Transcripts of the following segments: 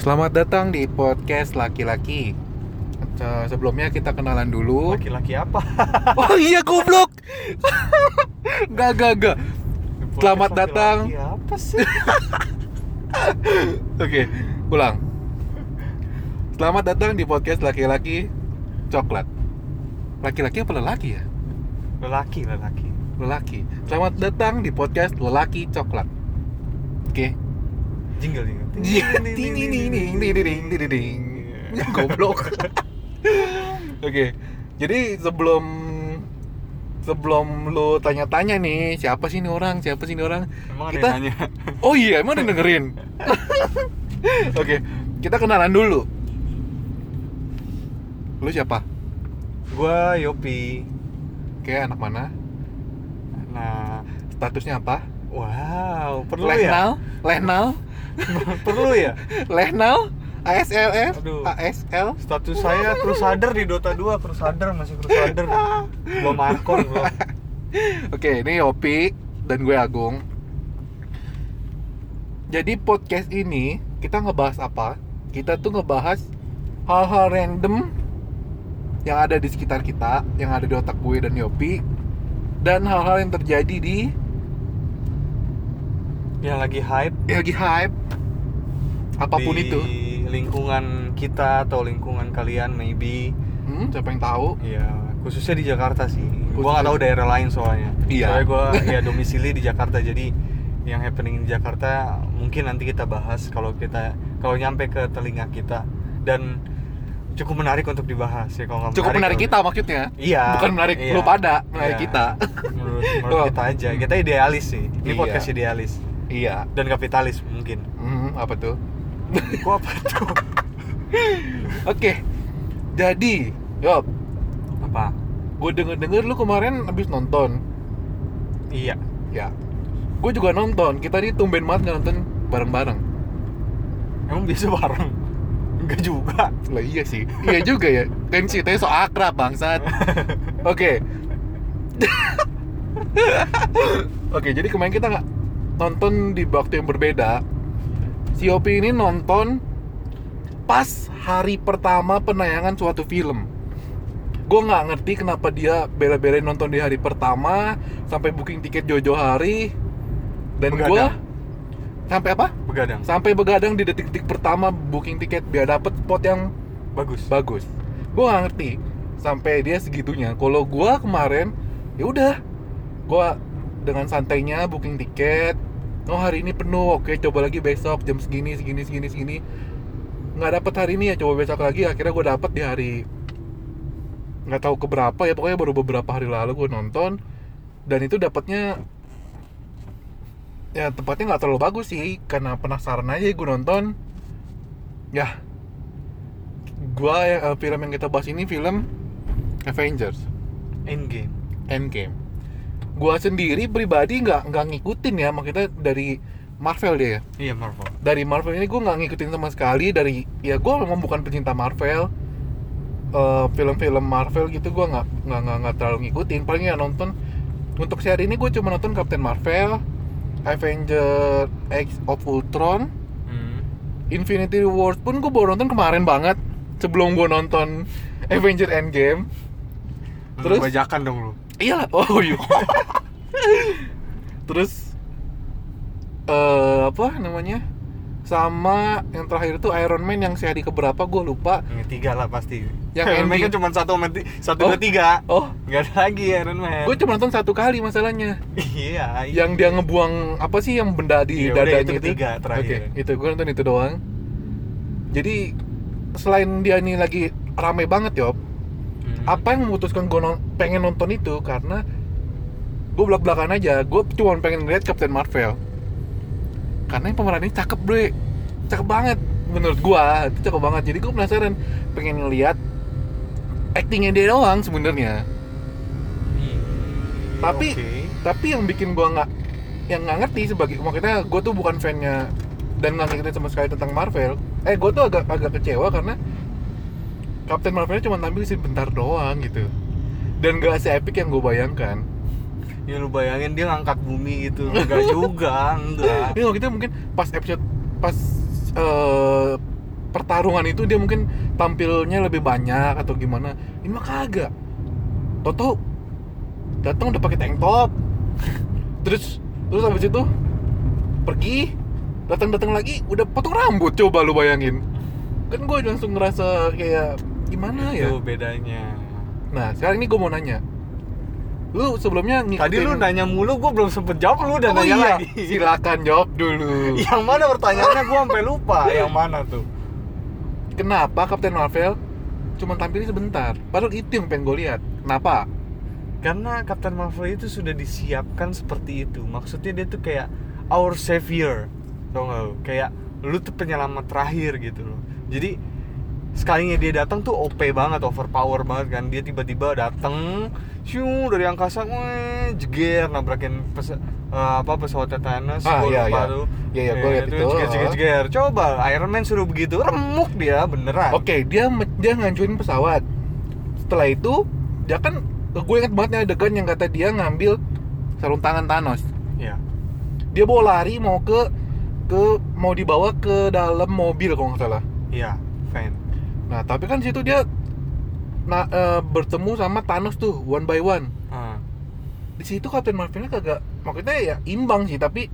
Selamat datang di podcast laki-laki. Se- Sebelumnya kita kenalan dulu. Laki-laki apa? Oh iya goblok. Gak gak gak. Selamat Podcast datang. laki-laki Apa sih? Oke, ulang. Selamat datang di podcast laki-laki coklat. Laki-laki apa lelaki ya? lelaki, lelaki. Lelaki. Selamat datang di podcast lelaki coklat. Oke. Jingle, jingle. Ding ding ding ding ding ding ding ding ding. Goblok. Oke. Jadi sebelum sebelum lu tanya-tanya nih, siapa sih ini orang? Siapa sih ini orang? Emang ada Kita- yang nanya? Oh iya, emang ada dengerin. Oke, kita kenalan dulu. Lu siapa? Gua Yopi. Oke, anak mana? Nah, Statusnya apa? wow, perlu Lehnal? Lehnal? perlu ya? Lehnal? ASLF? Aduh. ASL? Status saya Crusader di Dota 2, Crusader masih Crusader. Belum Arkon belum. Oke, ini Yopi dan gue Agung. Jadi podcast ini kita ngebahas apa? Kita tuh ngebahas hal-hal random yang ada di sekitar kita, yang ada di otak gue dan Yopi, dan hal-hal yang terjadi di Yang lagi hype yang lagi hype, apa pun di itu. lingkungan kita atau lingkungan kalian maybe Hmm, siapa yang tahu? ya khususnya di Jakarta sih gua nggak tahu daerah lain soalnya Iya. soalnya gua ya domisili di Jakarta jadi yang happening di Jakarta mungkin nanti kita bahas kalau kita kalau nyampe ke telinga kita dan cukup menarik untuk dibahas ya kalau nggak Cukup menarik kalau- kita maksudnya. iya Bukan menarik iya. lu pada, menarik Iya. kita. menurut, menurut kita aja kita idealis sih ini Iya. podcast idealis Iya. dan kapitalis mungkin. Hmm, apa tuh? gua apa tuh? Oke. Jadi, Yop, apa? Gue denger-denger lu kemarin habis nonton. Iya. Ya. Gue juga nonton. Kita nih tumben banget nggak nonton bareng-bareng. Emang bisa bareng? Enggak juga. Lah iya sih. Iya juga ya. Kan ceritanya so akrab bangsat. Oke. Oke jadi kemarin kita nggak nonton di waktu yang berbeda si Opi ini nonton pas hari pertama penayangan suatu film. Gue nggak ngerti kenapa dia bela-belain nonton di hari pertama sampai booking tiket jojo hari dan gue sampai apa? Begadang. Sampai begadang di detik-detik pertama booking tiket biar dapet spot yang bagus. Bagus. Gue nggak ngerti. Sampai dia segitunya. Kalau gue kemarin ya udah. Gue dengan santainya booking tiket. Oh hari ini penuh. Oke coba lagi besok jam segini segini segini segini. Nggak dapet hari ini ya coba besok lagi. Akhirnya gue dapet di hari nggak tahu keberapa ya. Pokoknya baru beberapa hari lalu gue nonton. Dan itu dapatnya ya tempatnya nggak terlalu bagus sih. Karena penasaran aja gue nonton. Ya yang eh, film yang kita bahas ini film Avengers. Endgame. Endgame gua sendiri pribadi nggak nggak ngikutin ya maksudnya dari Marvel dia ya iya Marvel dari Marvel ini gua nggak ngikutin sama sekali dari ya gua memang bukan pecinta Marvel Eh, film-film Marvel gitu gua nggak nggak nggak terlalu ngikutin paling ya nonton untuk seri ini gue cuma nonton Captain Marvel Avenger X of Ultron hmm. Infinity Wars pun gue baru nonton kemarin banget sebelum gue nonton Avenger Endgame. Terus? Terus bajakan dong lu Iya, oh iya. Terus eh apa namanya? Sama yang terakhir itu Iron Man yang seri keberapa gue lupa. Yang tiga lah pasti Yang Iron Man kan cuma satu satu Oh. dua tiga Oh, Gak ada lagi Iron Man gue cuma nonton satu kali masalahnya. Iya Yang dia ngebuang apa sih yang benda di Iya, dadanya itu ketiga terakhir. Oke, itu gue nonton itu doang. Jadi selain dia ini lagi rame banget Yop, Hmm. apa yang memutuskan gue pengen nonton itu? Karena gue belak belakan aja. Gue cuma pengen ngeliat Captain Marvel. Karena yang pemerannya cakep bro cakep banget menurut gue itu cakep banget. Jadi gue penasaran. Pengen ngeliat actingnya dia doang sebenarnya. Hmm. tapi- Oke. tapi yang bikin gue nggak yang nggak ngerti sebagai maksudnya gue tuh bukan fannya dan nggak ngikutin sama sekali tentang Marvel. Eh gue tuh agak agak kecewa karena Captain Marvelnya cuma tampil sebentar doang gitu. Dan gak se-epic yang gue bayangkan. Ya lu bayangin dia ngangkat bumi gitu. Enggak juga, enggak Ini waktu itu mungkin pas episode pas eh, pertarungan itu dia mungkin tampilnya lebih banyak atau gimana. Ini mah kagak. Toto datang udah pakai tank top. Terus terus habis itu pergi datang datang lagi udah potong rambut coba lu bayangin. Kan gue langsung ngerasa kayak gimana ya? itu bedanya. Nah sekarang ini gue mau nanya. Lu sebelumnya ngikutin tadi lu nanya mulu gue belum sempet jawab lu udah Oh nanya iya, lagi. silakan jawab dulu. Yang mana pertanyaannya? Gue sampai lupa yang mana tuh. Kenapa Captain Marvel cuma tampilnya sebentar? Padahal itu yang pengen gue lihat. Kenapa? Karena Captain Marvel itu sudah disiapkan seperti itu. Maksudnya dia tuh kayak our savior. Tau gak lu? Kayak lu tuh penyelamat terakhir gitu loh. Jadi sekalinya dia datang tuh OP banget overpower banget kan. Dia tiba-tiba datang shoo dari angkasa weh, jeger nabrakin pes- eh, apa pesawatnya Thanos Ah, iya, iya. tuh. Iya, iya, gua Eh, liat itu. jeger, jeger, jeger. coba Iron Man suruh begitu remuk dia beneran. Oke dia me- dia ngancurin pesawat. Setelah itu dia kan gue inget banget nih adegan yang kata dia ngambil sarung tangan Thanos. Ya dia bawa lari mau ke ke mau dibawa ke dalam mobil kalau nggak salah. Iya fan nah tapi kan situ dia nah, eh, bertemu sama Thanos tuh one by one. Ah. di situ Captain Marvelnya kagak maksudnya ya imbang sih tapi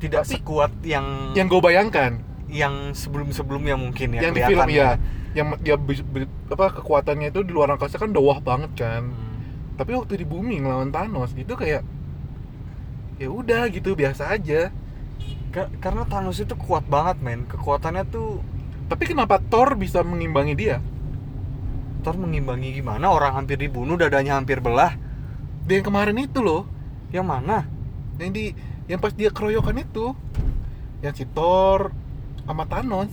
tidak Tapi- sekuat yang yang gue bayangkan. Yang sebelum-sebelumnya mungkin ya yang di film ya. Yang dia apa kekuatannya itu di luar angkasa kan wah banget kan. Hmm. tapi waktu di bumi ngelawan Thanos itu kayak ya udah gitu biasa aja. Ka- karena Thanos itu kuat banget men. Kekuatannya tuh tapi kenapa Thor bisa mengimbangi dia? Thor mengimbangi gimana? Orang hampir dibunuh dadanya hampir belah. Dia yang kemarin itu loh. Yang mana? Yang di yang pas dia keroyokan itu. Yang si Thor sama Thanos.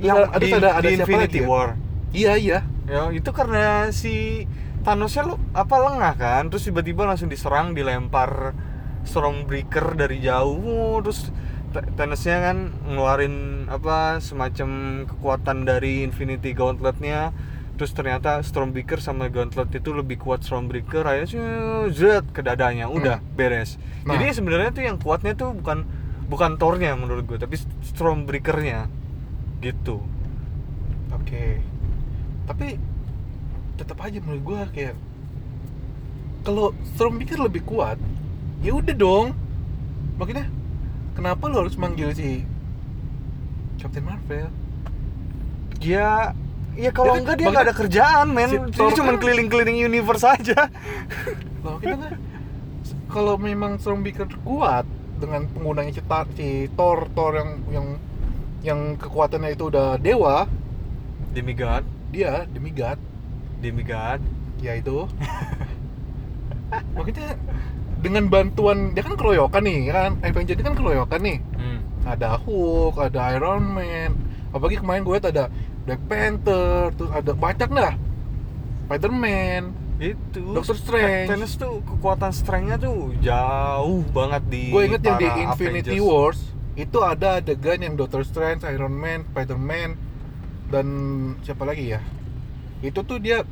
Yang ada, di, ada, ada di siapa Infinity lagi ya? War. Iya iya. Ya itu karena si Thanosnya lo apa lengah kan? Terus tiba-tiba langsung diserang dilempar Stormbreaker dari jauh terus Thanosnya kan ngeluarin apa semacam kekuatan dari Infinity Gauntletnya. Terus ternyata Stormbreaker sama Gauntlet itu lebih kuat Stormbreaker akhirnya sih, zet ke dadanya. Udah beres. Nah. jadi sebenarnya tuh yang kuatnya tuh bukan bukan Thornya menurut gue tapi Stormbreakernya. Gitu. Oke. Tapi tetap aja menurut gua kayak kalau Stormbreaker lebih kuat ya udah dong. Makanya kenapa lo harus manggil si Captain Marvel Ya, ya kalau enggak dia nggak ada kerjaan, men. si Dia cuma kan- keliling-keliling universe aja. Loh, kita kan kalau memang Stormbreaker kuat dengan penggunanya si, si Thor Thor yang yang yang kekuatannya itu udah dewa Demigod, dia demigod demigod. ya itu makanya dengan bantuan dia kan keroyokan nih ya kan Avenger ini kan keroyokan nih Hmm. ada Hulk ada Iron Man apalagi kemarin gue ada Black Panther terus ada banyak dah Spider-Man Itu. Doctor Strange. Thanos tuh kekuatan strength-nya tuh jauh banget di gue inget yang di Infinity Avengers. Wars itu ada adegan yang Doctor Strange, Iron Man, Spider-Man dan siapa lagi ya itu tuh dia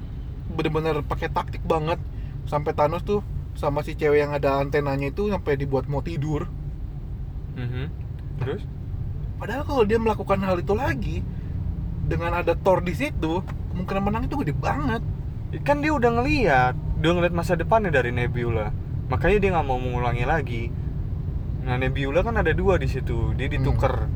bener-bener pakai taktik banget sampai Thanos tuh sama si cewek yang ada antenanya itu sampai dibuat mau tidur Mhm. Terus? padahal kalau dia melakukan hal itu lagi dengan ada Thor di situ kemungkinan menang itu gede banget Kan dia udah ngeliat, udah ngeliat masa depannya dari Nebula. Makanya dia nggak mau mengulangi lagi. Nah Nebula kan ada dua di situ, dia ditukar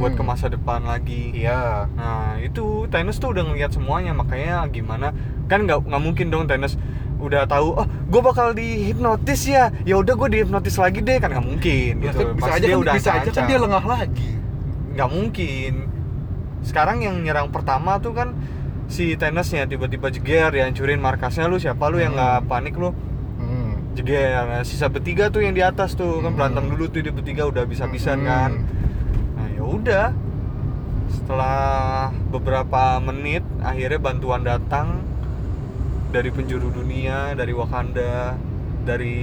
buat ke Hmm. masa depan lagi. iya Nah itu Thanos tuh udah ngeliat semuanya makanya gimana kan nggak nggak mungkin dong Thanos udah tahu oh gue bakal dihipnotis ya. Ya udah gue dihipnotis lagi deh. Kan nggak mungkin bisa, gitu. bisa aja dia kan, udah bisa aja kan dia lengah lagi. Nggak mungkin. Sekarang yang nyerang pertama tuh kan si Thanosnya tiba-tiba jeger dihancurin markasnya. Lu siapa? Lu yang Hmm. nggak panik lu? Hmm. jeger nah, sisa bertiga tuh yang di atas tuh. Kan Hmm. berantem dulu tuh dia bertiga udah bisa-bisan Hmm. kan. Nah ya udah. Setelah beberapa menit akhirnya bantuan datang dari penjuru dunia, dari Wakanda, dari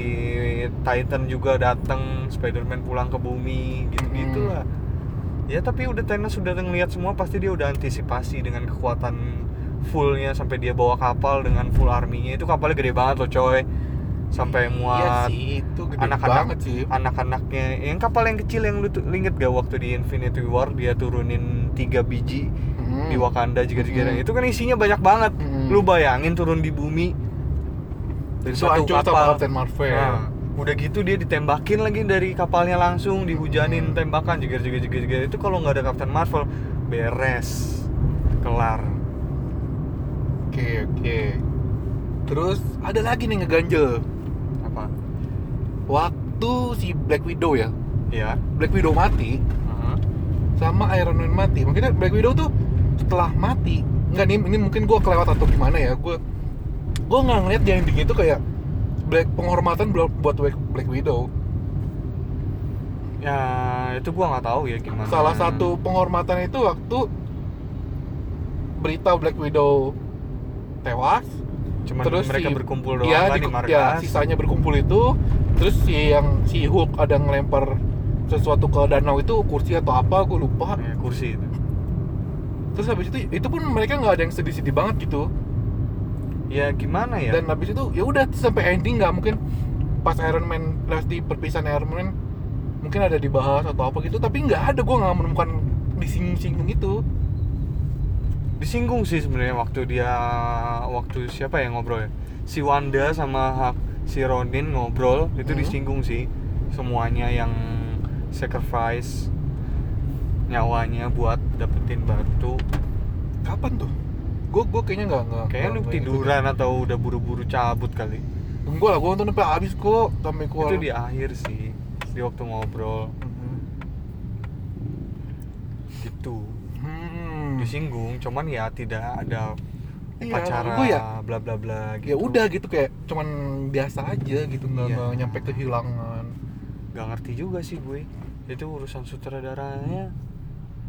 Titan juga datang, Spider-Man pulang ke bumi, gitu-gitu Hmm. lah. Ya tapi udah Thanos sudah ngeliat semua pasti dia udah antisipasi dengan kekuatan fullnya sampai dia bawa kapal dengan full arminya itu kapalnya gede banget loh coy sampai Iya muat sih, itu gede anak-anak banget sih. anak-anaknya yang kapal yang kecil yang lu inget gak waktu di Infinity War dia turunin tiga biji. Di Wakanda juga juga Hmm. itu kan isinya banyak banget Hmm. lu bayangin turun di bumi dari Itu satu kapal Captain Marvel. Nah, udah gitu dia ditembakin lagi dari kapalnya langsung dihujanin Hmm. tembakan juga juga juga juga itu kalau nggak ada Captain Marvel beres kelar Oke, oke. Terus ada lagi nih ngeganjel. apa Waktu si Black Widow ya. ya Black Widow mati Heeh. sama Iron Man mati. Makanya Black Widow tuh setelah mati, enggak nih ini mungkin gua kelewat atau gimana ya. Gua gua nggak ngeliat di gitu kayak Black penghormatan buat buat Black, Black Widow. ya itu gua nggak tahu ya gimana Salah satu penghormatan itu waktu berita Black Widow tewas, cuman terus mereka si- berkumpul doang ya, kan di, di ya sisanya berkumpul itu, terus si yang si Hulk ada ngelempar sesuatu ke danau itu kursi atau apa, gue lupa. Ya, kursi itu Terus habis itu itu pun mereka nggak ada yang sedih-sedih banget gitu. ya gimana ya? Dan habis itu ya udah sampai ending nggak mungkin. Pas Iron Man pasti perpisahan Iron Man mungkin ada dibahas atau apa gitu tapi nggak ada gue nggak menemukan disinggung-singgung itu. Disinggung sih sebenarnya waktu dia waktu siapa yang ngobrol ya? Si Wanda sama si Ronin ngobrol itu Hmm. disinggung sih. Semuanya yang sacrifice nyawanya buat dapetin batu. Kapan tuh? Gue gue kayaknya nggak nggak kayaknya lu tiduran atau udah buru-buru cabut kali. Enggak lah gue nonton sampai habis kok sampai keluar. Itu di akhir sih di waktu ngobrol. Mhm. gitu. Hmm. disinggung cuman ya tidak ada Iya, upacara gua ya- bla bla bla gitu. ya udah gitu kayak cuman biasa aja gitu nggak Iya. nggak nyampe kehilangan. Nggak ngerti juga sih gue itu urusan sutradaranya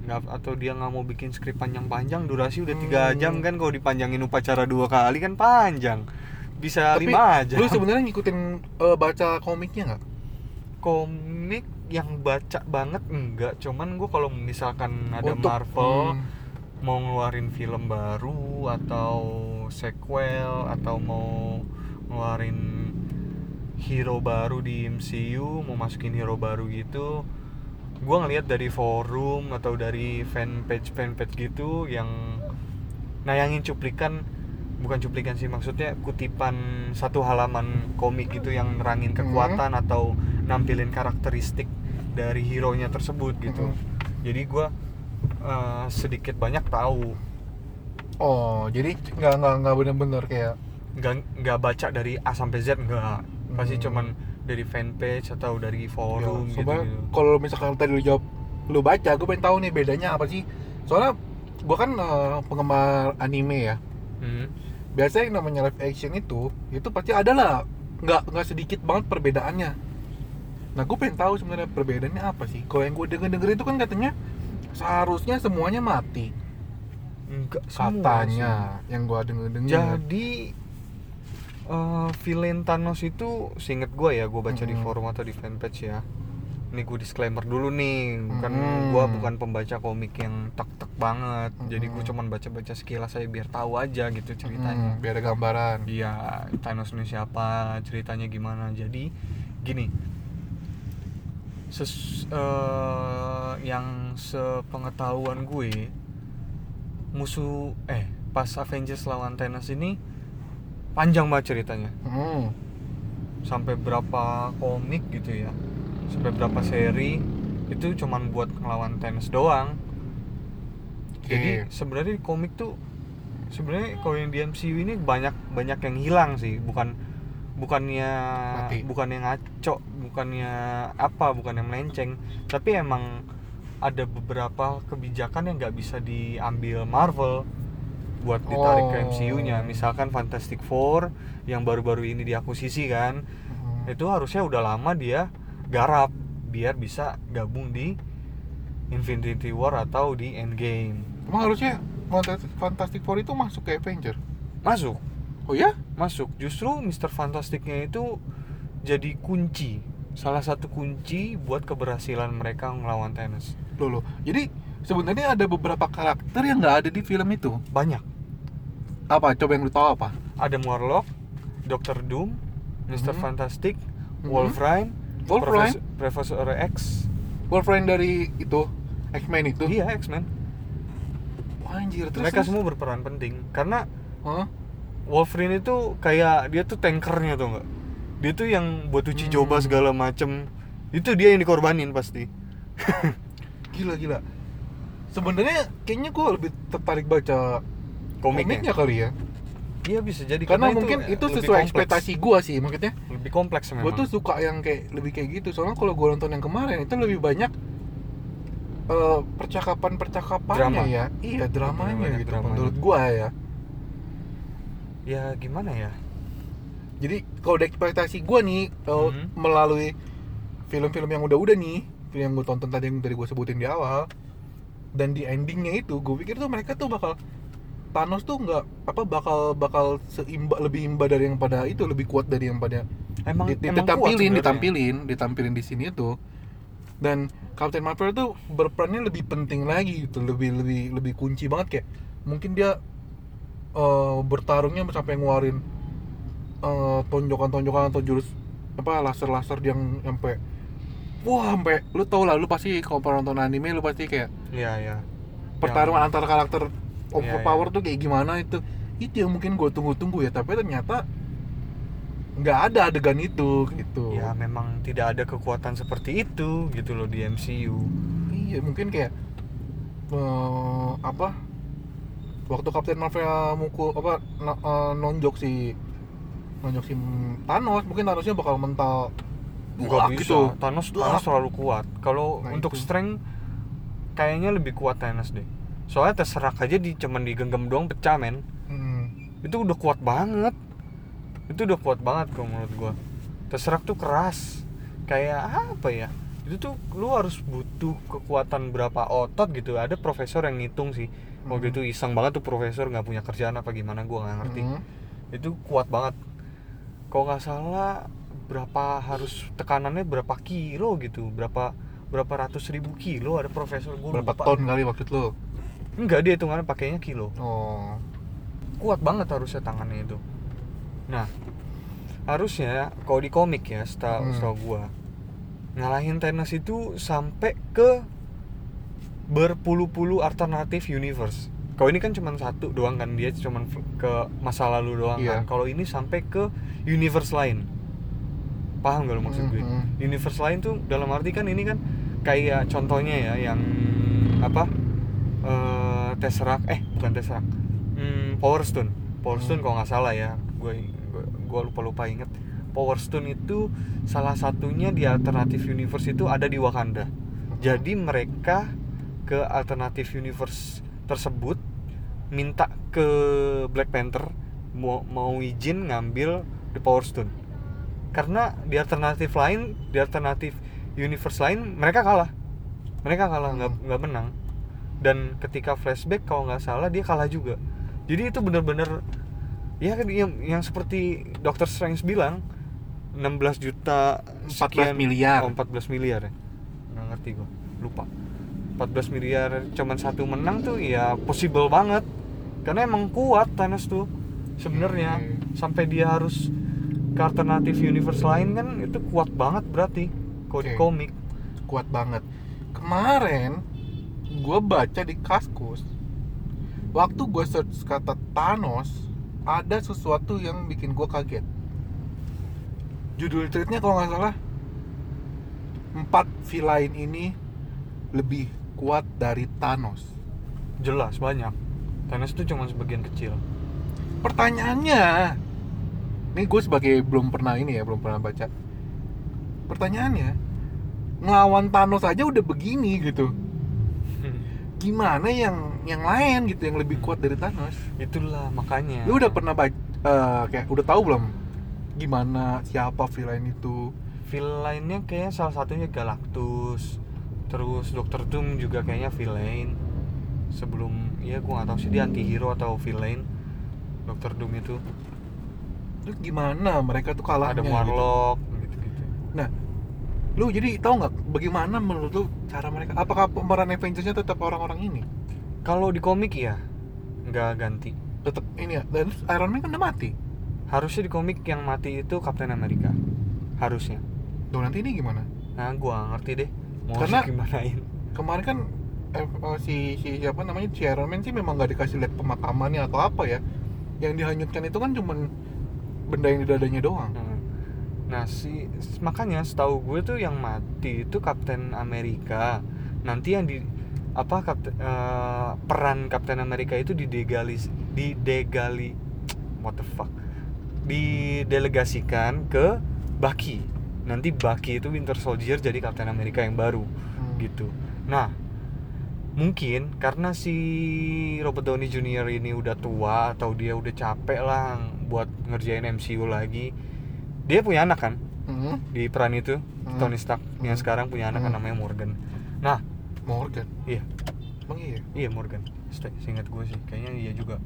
atau dia nggak mau bikin skrip panjang-panjang durasi udah tiga Hmm. jam kan kalau dipanjangin upacara dua kali kan panjang bisa tapi lima aja lu sebenarnya ngikutin eh, baca komiknya nggak komik yang baca banget enggak cuman gue kalau misalkan ada Untuk- Marvel hmm. mau ngeluarin film baru atau sequel atau mau ngeluarin hero baru di MCU mau masukin hero baru gitu gue ngelihat dari forum atau dari fanpage fanpage gitu yang nayangin cuplikan bukan cuplikan sih maksudnya kutipan satu halaman komik gitu yang nerangin kekuatan atau nampilin karakteristik dari hero nya tersebut gitu Mhm. jadi gue eh, sedikit banyak tahu oh jadi nggak nggak nggak bener-bener kayak nggak nggak baca dari A sampai Z nggak pasti Hmm. cuman dari fanpage atau dari forum Ya, gitu, gitu. kalau misalkan tadi lu jawab lu baca gue pengen tahu nih bedanya apa sih. Soalnya gue kan eh, penggemar anime ya. Hmm. biasanya yang namanya live action itu itu pasti ada lah. Nggak nggak sedikit banget perbedaannya. Nah gue pengen tahu sebenarnya perbedaannya apa sih. Kalau yang gue denger denger itu kan katanya seharusnya semuanya mati. Enggak semua katanya yang gue denger denger Jadi eh villain Thanos itu seinget gue ya, gue baca di Mhm. forum atau di fanpage ya. Ini gue disclaimer dulu nih, bukan Mhm. gue bukan pembaca komik yang tek-tek banget. Jadi gue cuman baca-baca sekilas saya biar tahu aja gitu ceritanya. biar ada gambaran Iya, Thanos ini siapa, ceritanya gimana. Jadi gini, ses, eh, yang sepengetahuan gue musuh eh pas Avengers lawan Thanos ini panjang banget ceritanya Hmm. sampai berapa komik gitu ya sampai berapa seri itu cuman buat ngelawan Thanos doang jadi Oke. sebenarnya di komik tuh sebenarnya kalau yang di MCU ini banyak banyak yang hilang sih bukan bukannya Mati. bukannya ngaco bukannya apa bukan yang melenceng tapi emang ada beberapa kebijakan yang nggak bisa diambil Marvel buat ditarik ke Oh. MCU-nya misalkan Fantastic Four yang baru-baru ini diakuisisi kan Hmm. itu harusnya udah lama dia garap biar bisa gabung di Infinity War atau di Endgame. Emang harusnya Fantastic- Four itu masuk ke Avenger? Masuk. Oh ya? Masuk. Justru Mr. Fantastic-nya itu jadi kunci salah satu kunci buat keberhasilan mereka ngelawan Thanos. Loh loh. Jadi sebenarnya ada beberapa karakter yang nggak ada di film itu? Banyak apa coba yang lu tahu apa ada Warlock, Doctor Doom, Mr. Mhm. Fantastic, Mhm. Wolverine, Wolverine? Profesor, Profesor X. Wolverine dari itu X-Men itu Iya, X-Men. Wah, anjir terus Mereka terus? semua berperan penting karena Hah? Wolverine itu kayak dia tuh tankernya tuh enggak. Dia tuh yang buat uji Hmm. coba segala macem Itu dia yang dikorbanin pasti. gila gila sebenarnya kayaknya gue lebih tertarik baca Komiknya. komiknya kali ya Iya bisa jadi karena, mungkin eh, itu sesuai kompleks. ekspektasi gue sih maksudnya Lebih kompleks memang. gue tuh suka yang kayak lebih kayak gitu soalnya kalau gue nonton yang kemarin itu lebih banyak eh, percakapan-percakapannya Drama. ya iya dramanya gitu dramanya. menurut gue ya ya gimana ya? jadi kalau dari ekspektasi gue nih eh, Mhm. melalui film-film yang udah-udah nih film yang gue tonton tadi yang dari gue sebutin di awal dan di endingnya itu gue pikir tuh mereka tuh bakal Thanos tuh nggak apa bakal bakal seimba lebih imba dari yang pada itu lebih kuat dari yang pada Emang di- emang kuat ditampilin sebenarnya. ditampilin ditampilin di sini itu dan Captain Marvel tuh berperannya lebih penting lagi gitu lebih lebih lebih kunci banget kayak mungkin dia eh, bertarungnya sampai ngeluarin eh, tonjokan-tonjokan atau jurus apa laser-laser yang sampai wah sampai lu tau lah lu pasti kalau pernah nonton anime lu pasti kayak Iya, iya. pertarungan antara karakter overpower iya. tuh kayak gimana itu itu yang mungkin gue tunggu-tunggu ya tapi ternyata nggak ada adegan itu gitu Ya memang tidak ada kekuatan seperti itu gitu loh di MCU. iya mungkin kayak eh, apa waktu Captain Marvel mukul apa eh, nonjok si nonjok si Thanos mungkin Thanosnya bakal mental Enggak Wah, bisa. gitu Thanos Wah. Thanos terlalu kuat. Kalau Nah, untuk itu. strength kayaknya lebih kuat Thanos deh. Soalnya terserak aja di cuman digenggam doang pecah men. Hmm. Itu udah kuat banget. Itu udah kuat banget kalau menurut gua. Terserak tuh keras. Kayak apa ya? Itu tuh lu harus butuh kekuatan berapa otot gitu. Ada profesor yang ngitung sih. Waktu Hmm. itu iseng banget tuh profesor nggak punya kerjaan apa gimana gua nggak ngerti. Hmm. Itu kuat banget. Kalau nggak salah berapa harus tekanannya berapa kilo gitu berapa berapa ratus ribu kilo ada profesor gue berapa ton kali waktu itu enggak dia hitungannya pakainya kilo. Oh. Kuat banget harusnya tangannya itu. Nah harusnya kalau di komik ya setahu Hmm. setahu gua ngalahin Thanos itu sampai ke berpuluh-puluh alternatif universe. Kalau ini kan cuma satu doang kan dia cuma ke masa lalu doang Iya. kan. Kalau ini sampai ke universe lain. Paham gak lo maksud gue? Mhm. universe lain tuh dalam arti kan ini kan kayak contohnya ya yang apa eh Tesseract eh bukan Tesseract. Hmm, Power Stone. Power Stone Hmm. kalau nggak salah ya. Gue gue lupa lupa inget. Power Stone itu salah satunya di alternatif universe itu ada di Wakanda. Jadi mereka ke alternatif universe tersebut minta ke Black Panther mau mau izin ngambil the Power Stone. Karena di alternatif lain di alternatif universe lain mereka kalah. Mereka kalah nggak Hmm. nggak menang dan ketika flashback kalau nggak salah dia kalah juga. Jadi itu bener-bener ya yang, yang seperti Doctor Strange bilang 16 juta 14 miliar. oh, 14 miliar ya? Nggak ngerti gua lupa. 14 miliar cuman satu menang tuh ya possible banget. Karena emang kuat Thanos tuh sebenarnya. Oke. sampai dia harus ke alternatif universe lain kan itu kuat banget berarti kalau di Oke. komik. Kuat banget. Kemarin gue baca di kaskus waktu gue search kata Thanos ada sesuatu yang bikin gue kaget. Judul tweetnya kalau nggak salah empat villain ini lebih kuat dari Thanos. Jelas banyak. Thanos itu cuma sebagian kecil. Pertanyaannya ini gue sebagai belum pernah ini ya belum pernah baca. Pertanyaannya ngelawan Thanos aja udah begini gitu gimana yang yang lain gitu yang lebih kuat dari Thanos? Itulah makanya. Lu udah pernah baca eh, kayak udah tahu belum gimana siapa villain itu? Villainnya kayaknya salah satunya Galactus terus Doctor Doom juga kayaknya villain. Sebelum ya gua nggak tahu sih dia anti hero atau villain Doctor Doom itu. Terus gimana mereka tuh kalahnya ada gitu. Warlock gitu? gitu nah lu jadi tahu nggak bagaimana menurut lu cara mereka apakah pemeran Avengersnya tetap orang-orang ini kalau di komik ya nggak ganti tetap ini ya dan Iron Man kan udah mati harusnya di komik yang mati itu Captain America harusnya Tuh nanti ini gimana? nah gua ngerti deh mau Karena- gimanain Kemarin kan eh, eh, si si siapa namanya si Iron Man sih memang nggak dikasih lihat pemakamannya atau apa ya. Yang dihanyutkan itu kan cuman benda yang di dadanya doang. Hmm. Nah, si makanya setahu gue tuh yang mati itu Kapten Amerika. Nanti yang di apa kapten, eh, peran Kapten Amerika itu didegalis didegali what the fuck didelegasikan ke Bucky. Nanti Bucky itu Winter Soldier jadi Kapten Amerika yang baru Hmm. gitu. Nah, mungkin karena si Robert Downey Jr. ini udah tua atau dia udah capek lah buat ngerjain MCU lagi. Dia punya anak kan Hmm. di peran itu Hmm. Tony Stark yang Hmm. sekarang punya anak Hmm. namanya Morgan. Nah, Morgan. iya, Emang iya. iya Morgan. Seingat gue sih, kayaknya iya juga.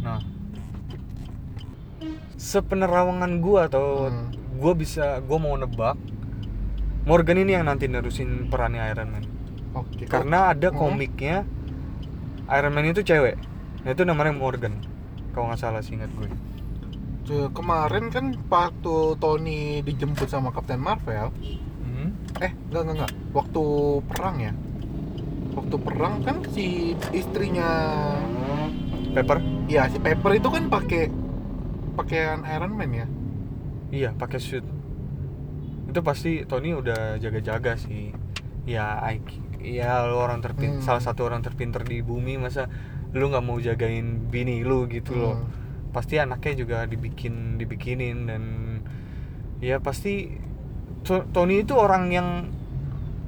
Nah, sepenerawangan gue atau Hmm. gue bisa gue mau nebak Morgan ini yang nanti nerusin perannya Iron Man. Oke. karena ada Hmm. komiknya Iron Man itu cewek nah itu namanya Morgan kalau nggak salah sih ingat gue kemarin kan waktu Tony dijemput sama Captain Marvel, Hmm. eh enggak enggak enggak, waktu perang ya. Waktu perang kan si istrinya Pepper ya si Pepper itu kan pakai pakaian Iron Man ya. iya pakai suit itu pasti Tony udah jaga-jaga sih ya I- ya lu orang terpin Hmm. salah satu orang terpinter di bumi masa lu nggak mau jagain bini lu gitu loh Hmm. Pasti anaknya juga dibikin dibikinin dan ya pasti To- Tony itu orang yang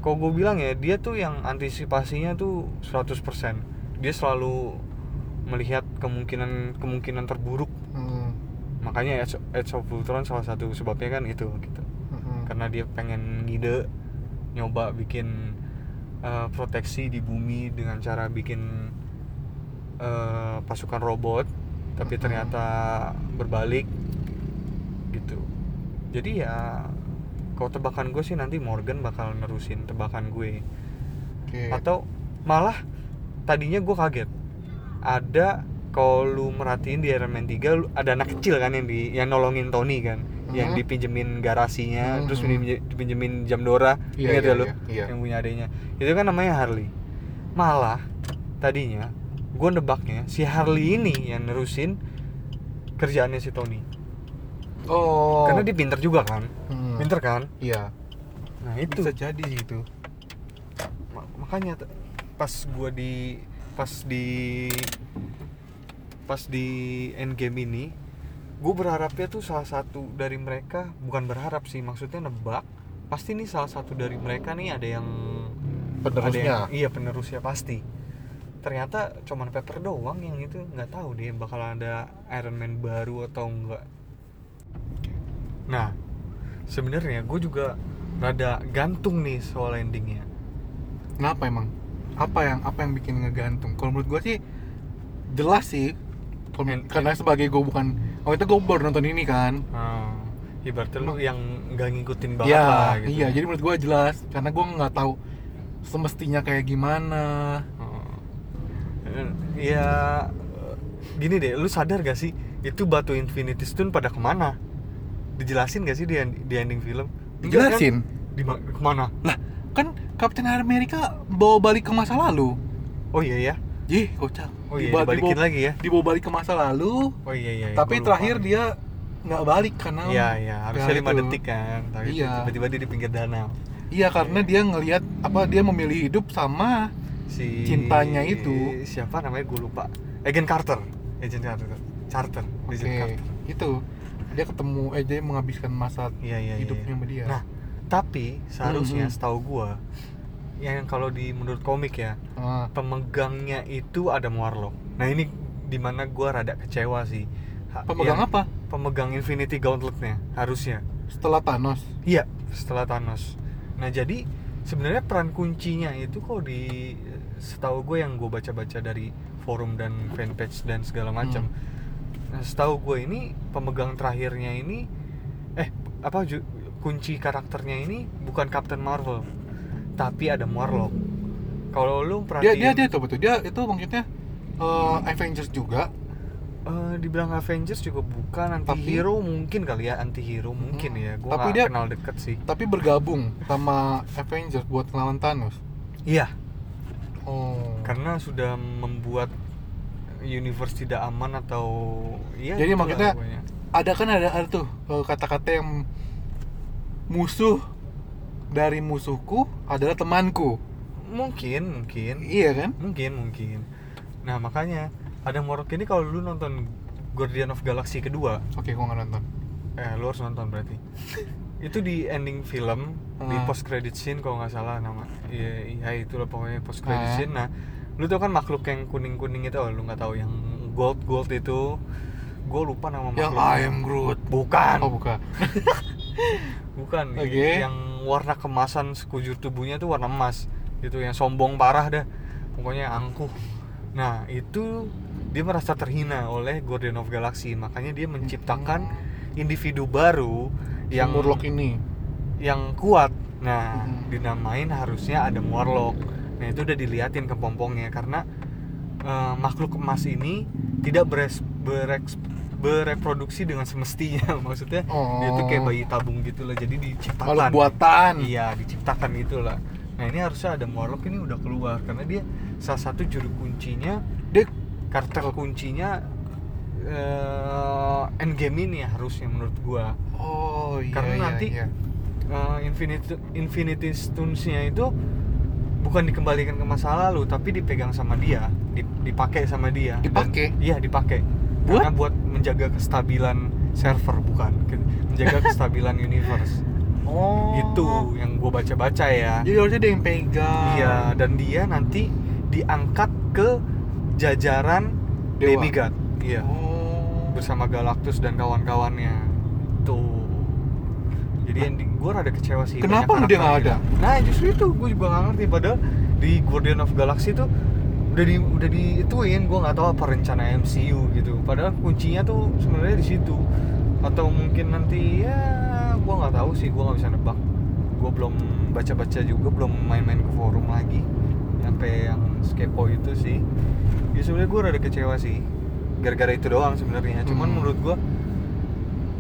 kalau gue bilang ya dia tuh yang antisipasinya tuh 100% dia selalu melihat kemungkinan kemungkinan terburuk Hmm. makanya Age, Age of Ultron salah satu sebabnya kan itu gitu Hmm. karena dia pengen ngide nyoba bikin uh, proteksi di bumi dengan cara bikin uh, pasukan robot tapi ternyata berbalik gitu jadi ya kalau tebakan gue sih nanti Morgan bakal nerusin tebakan gue Oke. atau malah tadinya gue kaget ada kalau lu merhatiin di Iron Man 3 lu- ada anak kecil kan yang di yang nolongin Tony kan yang Mhm. dipinjemin garasinya terus Mhm. dipinje- dipinjemin jam Dora Iya, ingat iya, ya lu iya, iya. yang punya adanya itu kan namanya Harley malah tadinya gue nebaknya si Harley ini yang nerusin kerjaannya si Tony Oh. karena dia pinter juga kan Hmm. pinter kan Iya. nah itu Bisa jadi sih itu. Ma- makanya pas gua di pas di pas di endgame ini gue berharapnya tuh salah satu dari mereka bukan berharap sih maksudnya nebak pasti nih salah satu dari mereka nih ada yang ada Penerusnya. yang- iya penerusnya pasti ternyata cuman Pepper doang yang itu nggak tahu deh bakal ada Iron Man baru atau enggak nah sebenarnya gue juga rada gantung nih soal endingnya Kenapa emang? Apa yang apa yang bikin ngegantung? Kalau menurut gua sih jelas sih. En- karena sebagai gue bukan oh itu gue baru nonton ini kan. Ah, ibaratnya lu yang nggak ngikutin banget Iya, lah gitu. iya. Jadi menurut gua jelas karena gua nggak tahu semestinya kayak gimana. Heeh. Ya gini deh, lu sadar gak sih itu batu Infinity Stone pada ke mana? Dijelasin gak sih di, di ending film? Enggak kan? Di ma- ke mana? Lah, kan Captain America bawa balik ke masa lalu. Oh iya ya. Ih, kocak. Oh iya, Dibawa- dibalikin dibawa- lagi ya. Dibawa balik ke masa lalu, Oh iya iya. iya, tapi terakhir dia nggak balik karena Iya iya, harusnya Ya, 5 itu. detik kan. Tapi Iya. tiba-tiba dia di pinggir danau. Iya, karena dia ngelihat apa dia memilih hidup sama Si Cintanya itu. siapa namanya gue lupa. Agent Carter. Agent Carter. Carter. Oke, Agent Carter. itu dia ketemu eh dia menghabiskan masa Iya iya. iya, hidupnya iya. sama dia. Nah, tapi seharusnya Mhm. setahu gua yang kalau di menurut komik ya, Ah, pemegangnya itu ada Warlock. Nah, ini di mana gua rada kecewa sih. Pemegang yang- apa? Pemegang Infinity Gauntletnya harusnya. Setelah Thanos. Iya, setelah Thanos. Nah, jadi sebenarnya peran kuncinya itu kok di setahu gue yang gue baca-baca dari forum dan fanpage dan segala macam. Nah, setahu gue ini pemegang terakhirnya ini eh apa kunci karakternya ini bukan Captain Marvel, tapi ada Warlock. Kalau lu Dia perhatiin dia dia tuh betul. Dia itu maksudnya eh, Avengers juga. eh, dibilang Avengers juga bukan anti hero mungkin kali ya anti hero mungkin Hmm. ya gue Tapi nggak dia- kenal deket sih Tapi bergabung sama Avengers buat ngelawan Thanos. iya Oh. karena sudah membuat universe tidak aman atau iya Jadi gitulah maksudnya- pokoknya. ada kan ada, ada tuh eh, kata-kata yang musuh dari musuhku adalah temanku. mungkin mungkin Iya kan? mungkin mungkin nah makanya ada Morok ini kalau lu nonton Guardian of Galaxy kedua Oke, gua nggak nonton. eh lu harus nonton berarti itu di ending film di Ah. post credit scene kalau nggak salah nama iya iya itulah pokoknya post credit Ah. scene nah lu tau kan makhluk yang kuning kuning itu lu nggak tahu yang gold gold itu gue lupa nama Yang makhluknya. I am Groot. bukan Oh, bukan. bukan Oke. yang warna kemasan sekujur tubuhnya tuh warna emas gitu yang sombong parah dah pokoknya angkuh nah itu dia merasa terhina oleh Guardian of Galaxy makanya dia menciptakan individu baru yang yang Murloc ini. yang kuat nah Hmm. dinamain harusnya ada Warlock nah itu udah diliatin ke pompongnya karena eh, makhluk emas ini tidak beres, bereks- bereproduksi dengan semestinya maksudnya dia tuh kayak Oh. bayi tabung gitu lah jadi diciptakan Makhluk buatan. iya diciptakan gitu lah nah ini harusnya ada Warlock ini udah keluar karena dia salah satu juru kuncinya Dia karakter kuncinya eh endgame ini harusnya menurut gua Oh iya. Karena iya, nanti iya. eh, Infinity Infinity Stones-nya itu bukan dikembalikan ke masa lalu tapi dipegang sama dia, dip- dipakai sama dia. Dipakai? iya, dipakai. Karena buat menjaga kestabilan server bukan, menjaga kestabilan universe. Oh. Gitu yang gue baca-baca ya. Jadi harusnya dia yang pegang. Iya, dan dia nanti diangkat ke jajaran Dewa. demigod. Iya. Oh. Bersama Galactus dan kawan-kawannya. Tuh. Jadi ending gue rada kecewa sih. Kenapa dia nggak karakter ada? Nah justru itu gue juga nggak ngerti padahal di Guardian of Galaxy tuh udah di udah diituin gue nggak tahu apa rencana MCU gitu. Padahal kuncinya tuh sebenarnya di situ. Atau mungkin nanti ya gue nggak tahu sih gue nggak bisa nebak. Gue belum baca-baca juga belum main-main ke forum lagi sampai yang skepo itu sih. Ya sebenarnya gue rada kecewa sih. Gara-gara itu doang sebenarnya. Cuman Hmm. menurut gue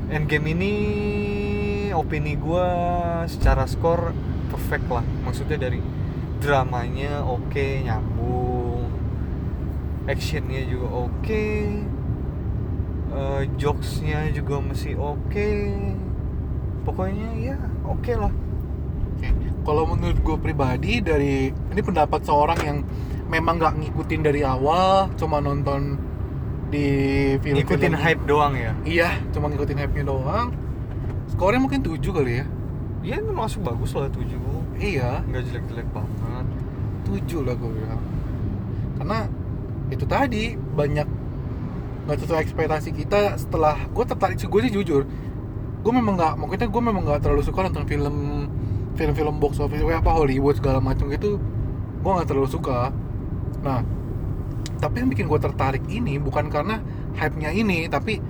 Endgame ini opini gue secara skor perfect lah maksudnya dari dramanya oke nyambung actionnya juga oke eh, jokesnya juga masih oke pokoknya ya oke lah Oke. Kalau menurut gue pribadi dari ini pendapat seorang yang memang nggak ngikutin dari awal, cuma nonton di film ngikutin hype doang ya Iya, cuma ngikutin hype-nya doang. Skornya mungkin 7 kali ya. ya itu masuk bagus lah tujuh Iya, nggak jelek-jelek banget 7 lah gue bilang. Karena itu tadi banyak nggak sesuai ekspektasi kita setelah gue tertarik sih gue sih jujur gue memang nggak maksudnya gue memang nggak terlalu suka nonton film film-film box office kayak apa Hollywood segala macam gitu gue nggak terlalu suka nah tapi yang bikin gue tertarik ini bukan karena hype nya ini tapi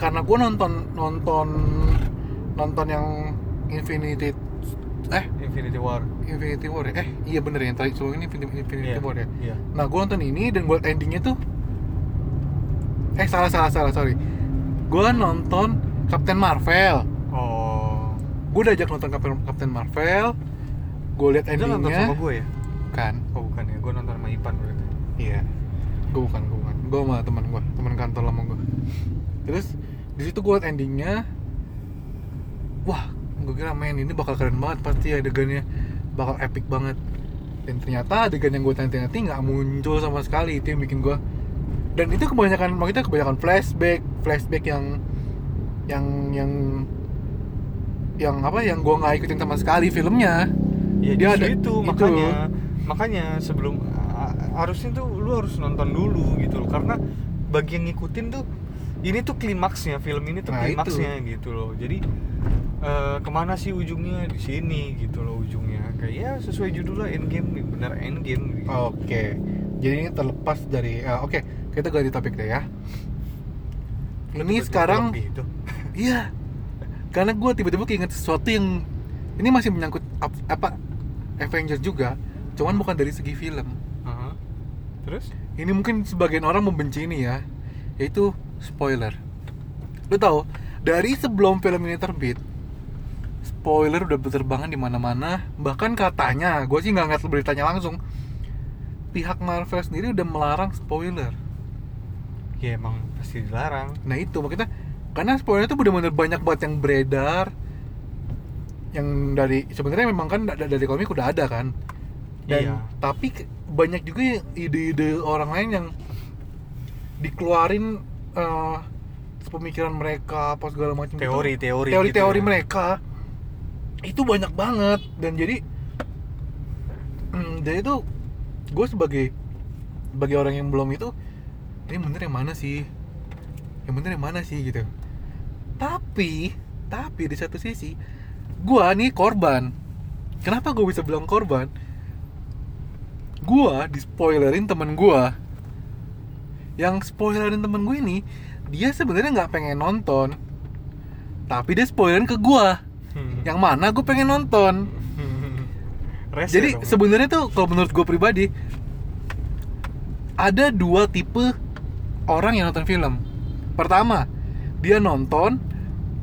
karena gue nonton nonton nonton yang Infinity eh? Infinity War. Infinity War ya? eh iya bener ya yang tadi sebelum ini Infinity, Infinity Iya, War ya? iya. Nah, gue nonton ini dan buat endingnya tuh Eh, salah, salah, salah, sorry. Gue nonton Captain Marvel. Oh. Gue udah ajak nonton Captain, Captain Marvel. Gue liat itu nonton endingnya. sama gue ya? Kan, oh bukan ya gue nonton sama Ipan berarti. Iya Gue bukan, gue bukan. Gue sama teman gue, teman kantor lama gue Terus, di situ gue liat endingnya. Wah, gue kira main ini bakal keren banget Pasti adegannya. Bakal epic banget. Dan ternyata adegan yang gue nanti-nanti nggak muncul sama sekali. Itu yang bikin gue dan itu kebanyakan maksudnya kebanyakan flashback flashback yang yang yang yang apa yang gue nggak ikutin sama sekali filmnya. Ya Dia ada- itu, itu. makanya makanya sebelum harusnya tuh lu harus nonton dulu gitu loh karena bagi yang ngikutin tuh ini tuh klimaksnya film ini tuh Nah, itu. klimaksnya gitu loh jadi eh, ke mana sih ujungnya di sini gitu loh ujungnya kayak ya sesuai judulnya endgame bener endgame gitu. oke jadi ini terlepas dari eh, oke kita ganti topik deh ya ini sekarang gitu Iya. Karena gue tiba-tiba keinget sesuatu yang ini masih menyangkut ap- apa Avengers juga, cuman bukan dari segi film. Terus Ini mungkin sebagian orang membenci ini ya. yaitu spoiler. Lo tau dari sebelum film ini terbit, spoiler udah berterbangan di mana-mana. Bahkan katanya, gue sih nggak ngeliat beritanya langsung. Pihak Marvel sendiri udah melarang spoiler. ya emang pasti dilarang Nah itu makanya karena spoiler itu bener-bener banyak banget yang beredar yang dari sebenarnya memang kan da- dari komik udah ada kan dan Iya. tapi banyak juga yang ide-ide orang lain yang dikeluarin eh, pemikiran mereka apa segala macam gitu. Teori-teori gitu teori-teori ya. mereka. Itu banyak banget. Dan jadi hmm, jadi tuh gue sebagai sebagai orang yang belum itu ini bener yang mana sih? Yang bener yang mana sih? Gitu. Tapi tapi di satu sisi gue nih korban. Kenapa gue bisa bilang korban gue di spoilerin temen gue yang spoilerin temen gue ini dia sebenarnya nggak pengen nonton tapi dia spoilerin ke gue Hmm. yang mana gue pengen nonton Rese jadi sebenarnya tuh kalau menurut gue pribadi ada dua tipe orang yang nonton film. Pertama, dia nonton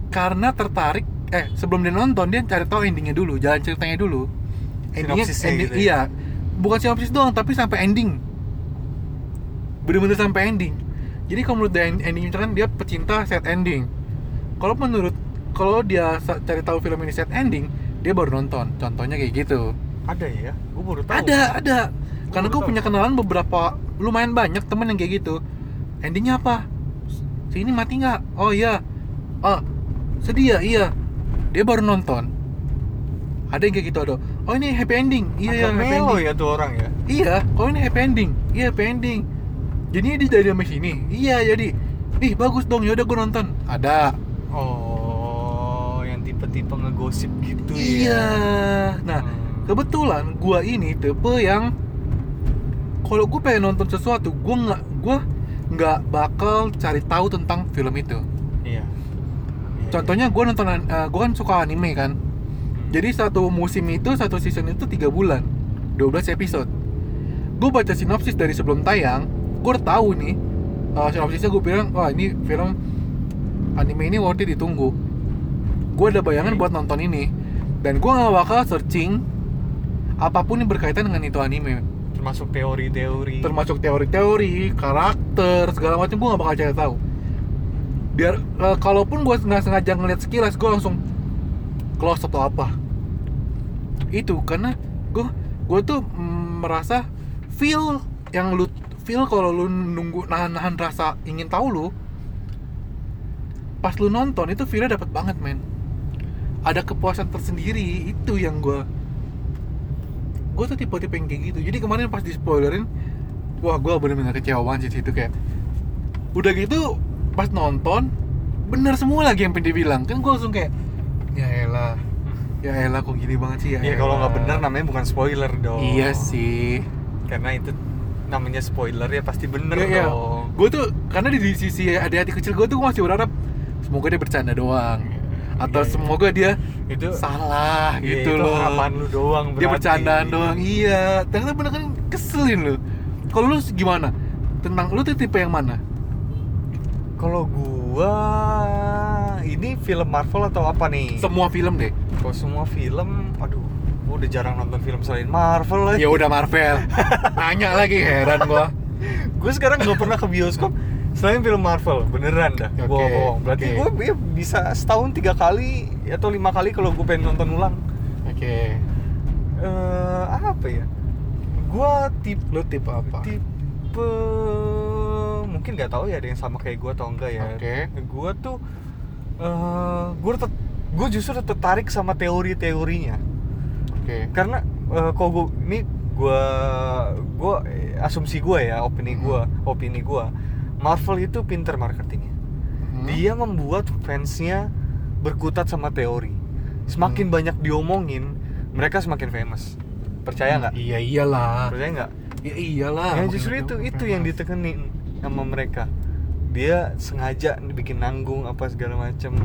karena tertarik. Eh, sebelum dia nonton dia cari tahu endingnya dulu, jalan ceritanya dulu. Sinopsisnya ending, gitu ya? iya, bukan sinopsis doang, tapi sampai ending. Bener-bener sampai ending. Jadi kalau menurut end- ending kan dia pecinta set ending. Kalau menurut kalau dia cari tahu film ini set ending, dia baru nonton. Contohnya kayak gitu. ada ya gue baru tahu Ada, ada. Karena baru gue punya kenalan beberapa lumayan banyak temen yang kayak gitu. Endingnya apa? Si ini mati nggak? Oh iya. Oh, sedih ya? Iya. Dia baru nonton. Ada yang kayak gitu ada. Oh ini happy ending. Iya ya Agak happy melo ending. ya tuh orang ya Iya. Oh ini happy ending. Iya happy ending. Jadi dia dari sampai sini. Iya jadi. Ih bagus dong. Yaudah gue nonton. Ada. oh yang tipe-tipe ngegosip gitu Iya. ya Nah Hmm. kebetulan gua ini tipe yang kalau gue pengen nonton sesuatu gue nggak gua nggak bakal cari tahu tentang film itu iya Iya, contohnya gue nonton gue kan suka anime kan iya. Jadi satu musim itu satu season itu tiga bulan 12 episode. Gue baca sinopsis dari sebelum tayang gue udah tahu nih uh, sinopsisnya gue bilang wah ini film anime ini worth it ditunggu. Gue ada bayangan buat nonton ini dan gue nggak bakal searching apa pun yang berkaitan dengan itu anime. Termasuk teori-teori. Termasuk teori-teori karakter segala macam gue nggak bakal cari tahu. Biar eh, kalaupun gue nggak sengaja ngeliat sekilas gue langsung close atau apa itu karena gue gue tuh merasa feel yang lu feel kalau lu nunggu nahan-nahan rasa ingin tahu lu pas lu nonton itu feelnya dapat banget men. Ada kepuasan tersendiri itu yang gue gue tuh tipe-tipe yang kayak gitu. Jadi kemarin pas di spoilerin wah gue bener-bener kecewa banget sih itu kayak udah gitu pas nonton bener semua lagi yang pengen dibilang. Kan gue langsung kayak ya elah ya elah kok gini banget sih ya? Ya kalau nggak elah." bener namanya bukan spoiler dong. Iya sih. Karena itu namanya spoiler ya pasti bener Iya, iya. dong. Gue tuh karena di, sisi hati-hati kecil gue tuh masih berharap semoga dia bercanda doang. Atau Iya, iya. semoga dia itu salah iya, gitu itu loh. harapan lu doang dia berarti. bercandaan doang. Iya. Ternyata bener kan keselin lu. Kalau lu gimana? Tentang lu tuh tipe yang mana? Kalau gua ini film Marvel atau apa nih? Semua film deh kalau semua film? Aduh gua udah jarang nonton film selain Marvel lagi. Ya udah Marvel. Nanya lagi heran gua. Gue sekarang nggak pernah ke bioskop selain film Marvel beneran dah. Oke, Gua bohong. berarti oke. gue bisa setahun tiga kali atau lima kali kalau gue pengen nonton ulang. Oke. Eh apa ya? Gue tipe lu tipe apa? tipe mungkin nggak tahu ya ada yang sama kayak gue atau enggak ya. Oke. gue tuh eh gue gue justru tertarik sama teori-teorinya. Oke. Karena eh, kok gue ini gue gue asumsi gue ya opini gue opini gue Marvel itu pinter marketingnya. Hmm. dia membuat fansnya berkutat sama teori. Semakin Hmm. banyak diomongin mereka semakin famous. Percaya nggak? iya iyalah. Percaya nggak? Ya iyalah ya justru itu itu yang ditekenin sama mereka dia sengaja bikin nanggung apa segala macem.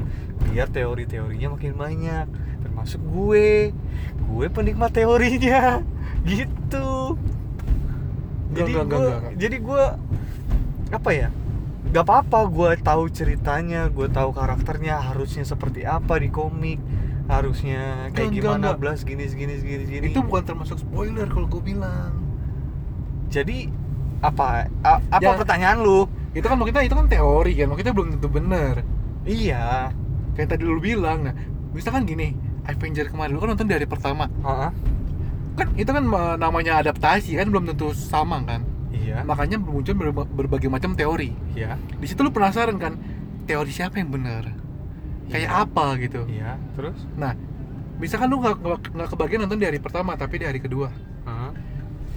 Biar teori-teorinya makin banyak. Termasuk gue. Gue penikmat teorinya. Gitu. Enggak, jadi enggak, gue enggak. jadi gue apa ya? Gak apa-apa gue tahu ceritanya gue tahu karakternya harusnya seperti apa di komik harusnya kayak gimana belas gini gini gini gini. Itu bukan termasuk spoiler kalau gue bilang. Jadi apa a- apa Ya. pertanyaan lu itu kan maksudnya itu kan teori kan maksudnya belum tentu bener. Iya. Kayak tadi lu bilang nah misalkan gini Avenger kemarin lu kan nonton dari pertama. Heeh. kan itu kan namanya adaptasi kan belum tentu sama kan? Iya. Makanya muncul berba- berbagai macam teori. Iya. Di situ lu penasaran kan teori siapa yang benar kayak Iya. apa gitu? Iya terus? Nah misalkan lu nggak nggak- kebagian nonton di hari pertama tapi di hari kedua.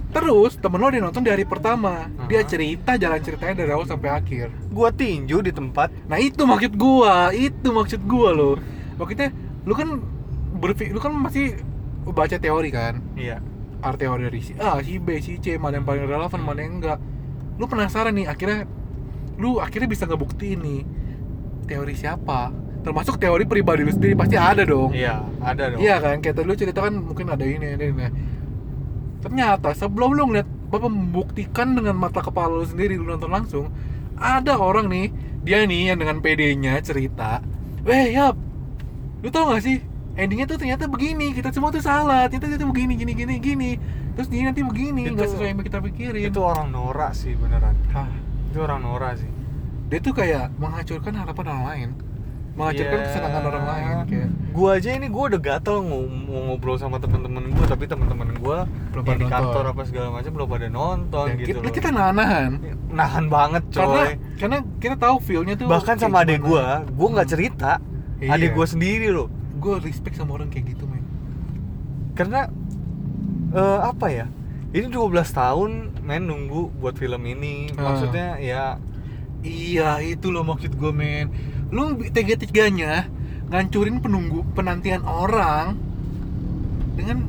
Terus temen lo dia nonton di hari pertama dia Aha. cerita jalan ceritanya dari awal sampai akhir gua tinju di tempat nah itu maksud gua itu maksud gua lo maksudnya lu kan berpikir lu kan masih baca teori kan iya art teori dari si A, si B, si C, mana yang paling relevan, mana yang enggak. Lu penasaran nih, akhirnya lu akhirnya bisa ngebuktiin nih teori siapa. Termasuk teori pribadi lu sendiri pasti ada dong. iya ada dong Iya kan, kayak tadi lu cerita kan mungkin ada ini, ada ini. Ternyata sebelum lu ngeliat Bapak membuktikan dengan mata kepala lu sendiri lu nonton langsung, ada orang nih, dia nih yang dengan PD-nya cerita, "Weh, yap. Lu tau gak sih? Endingnya tuh ternyata begini, kita semua tuh salah. Ternyata itu begini, gini, gini, gini. Terus dia nanti begini, Itu- nggak sesuai yang kita pikirin." itu orang norak sih beneran Hah, itu orang norak sih dia tuh kayak menghancurkan harapan orang lain, menghancurkan Ya. kesenangan orang lain kayak. gua aja ini gua udah gatel mau, mau ngobrol sama temen-temen gua tapi temen-temen gua Belum pada di kantor nonton. apa segala macam belum pada nonton Ya, gitu kita, kita nahan nahan banget karena coy karena kita tahu feel-nya tuh bahkan sama adek gua gua nggak cerita Iya. adek gua sendiri loh gue respect sama orang kayak gitu men karena eh, apa ya ini 12 tahun men nunggu buat film ini Ah. maksudnya ya iya itu loh maksud gue men lu tega teganya ngancurin penunggu penantian orang dengan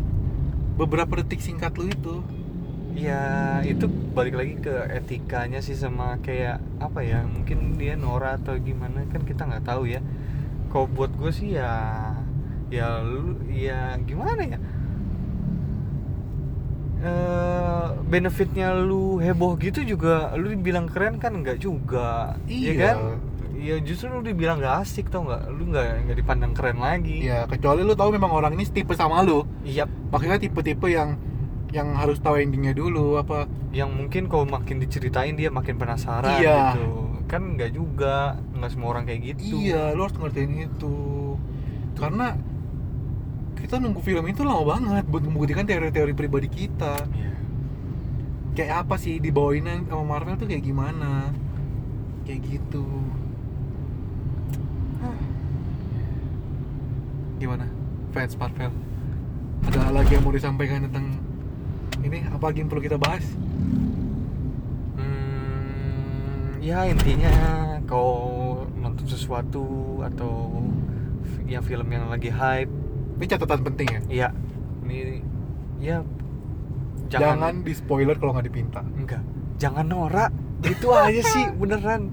beberapa detik singkat lu itu. Ya itu balik lagi ke etikanya sih sama kayak apa ya mungkin dia norak atau gimana kan kita nggak tahu ya. Kalau buat gue sih ya ya lu ya gimana ya? Eh benefitnya lu heboh gitu juga lu dibilang keren kan nggak juga ya Iya. kan ya justru lu dibilang nggak asik tau nggak? Lu nggak nggak dipandang keren lagi. Ya kecuali lu tahu memang orang ini tipe sama lu. Iya makanya tipe-tipe yang yang harus tahu endingnya dulu apa. Yang mungkin kalau makin diceritain dia makin penasaran Iya. gitu. Kan nggak juga nggak semua orang kayak gitu. Iya lu harus ngertiin itu. Karena kita nunggu film itu lama banget buat membuktikan teori-teori pribadi kita. Iya. kayak apa sih dibawain sama Marvel tuh kayak gimana? Kayak gitu gimana? Fans Marvel. Ada lagi yang mau disampaikan tentang ini? Apa lagi yang perlu kita bahas? Hmm, ya intinya kau nonton sesuatu atau ya film yang lagi hype. Ini catatan penting ya? Ya ini ya jangan, jangan, di spoiler kalau nggak dipinta. Enggak. Jangan norak. Itu aja sih beneran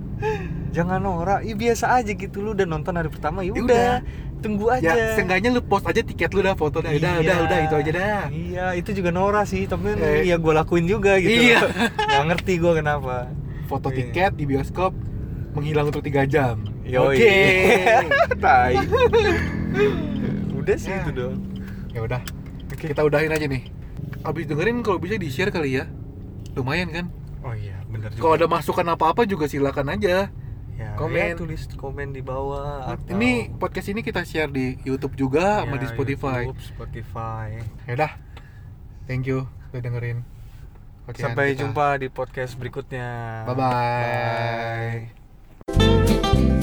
jangan norak ya biasa aja gitu lu udah nonton hari pertama ya Ya udah tunggu aja ya seenggaknya lu post aja tiket lu dah foto dah udah udah Iya. udah itu aja dah Iya, itu juga Nora sih, tapi Eh. ya gue lakuin juga gitu. Iya. Nggak ngerti gue kenapa. foto Iya. tiket di bioskop menghilang untuk tiga jam oke Tai. Udah sih Ya. itu dong. ya udah Oke. kita udahin aja nih abis dengerin kalau bisa di share kali ya lumayan kan Oh iya, bener juga. kalau ada masukan apa apa juga silakan aja ya, komen. ya, tulis komen di bawah atau ini podcast ini kita share di YouTube juga sama Ya, di Spotify YouTube, Spotify. ya udah thank you udah dengerin Okean Sampai kita. jumpa di podcast berikutnya. bye bye Bye.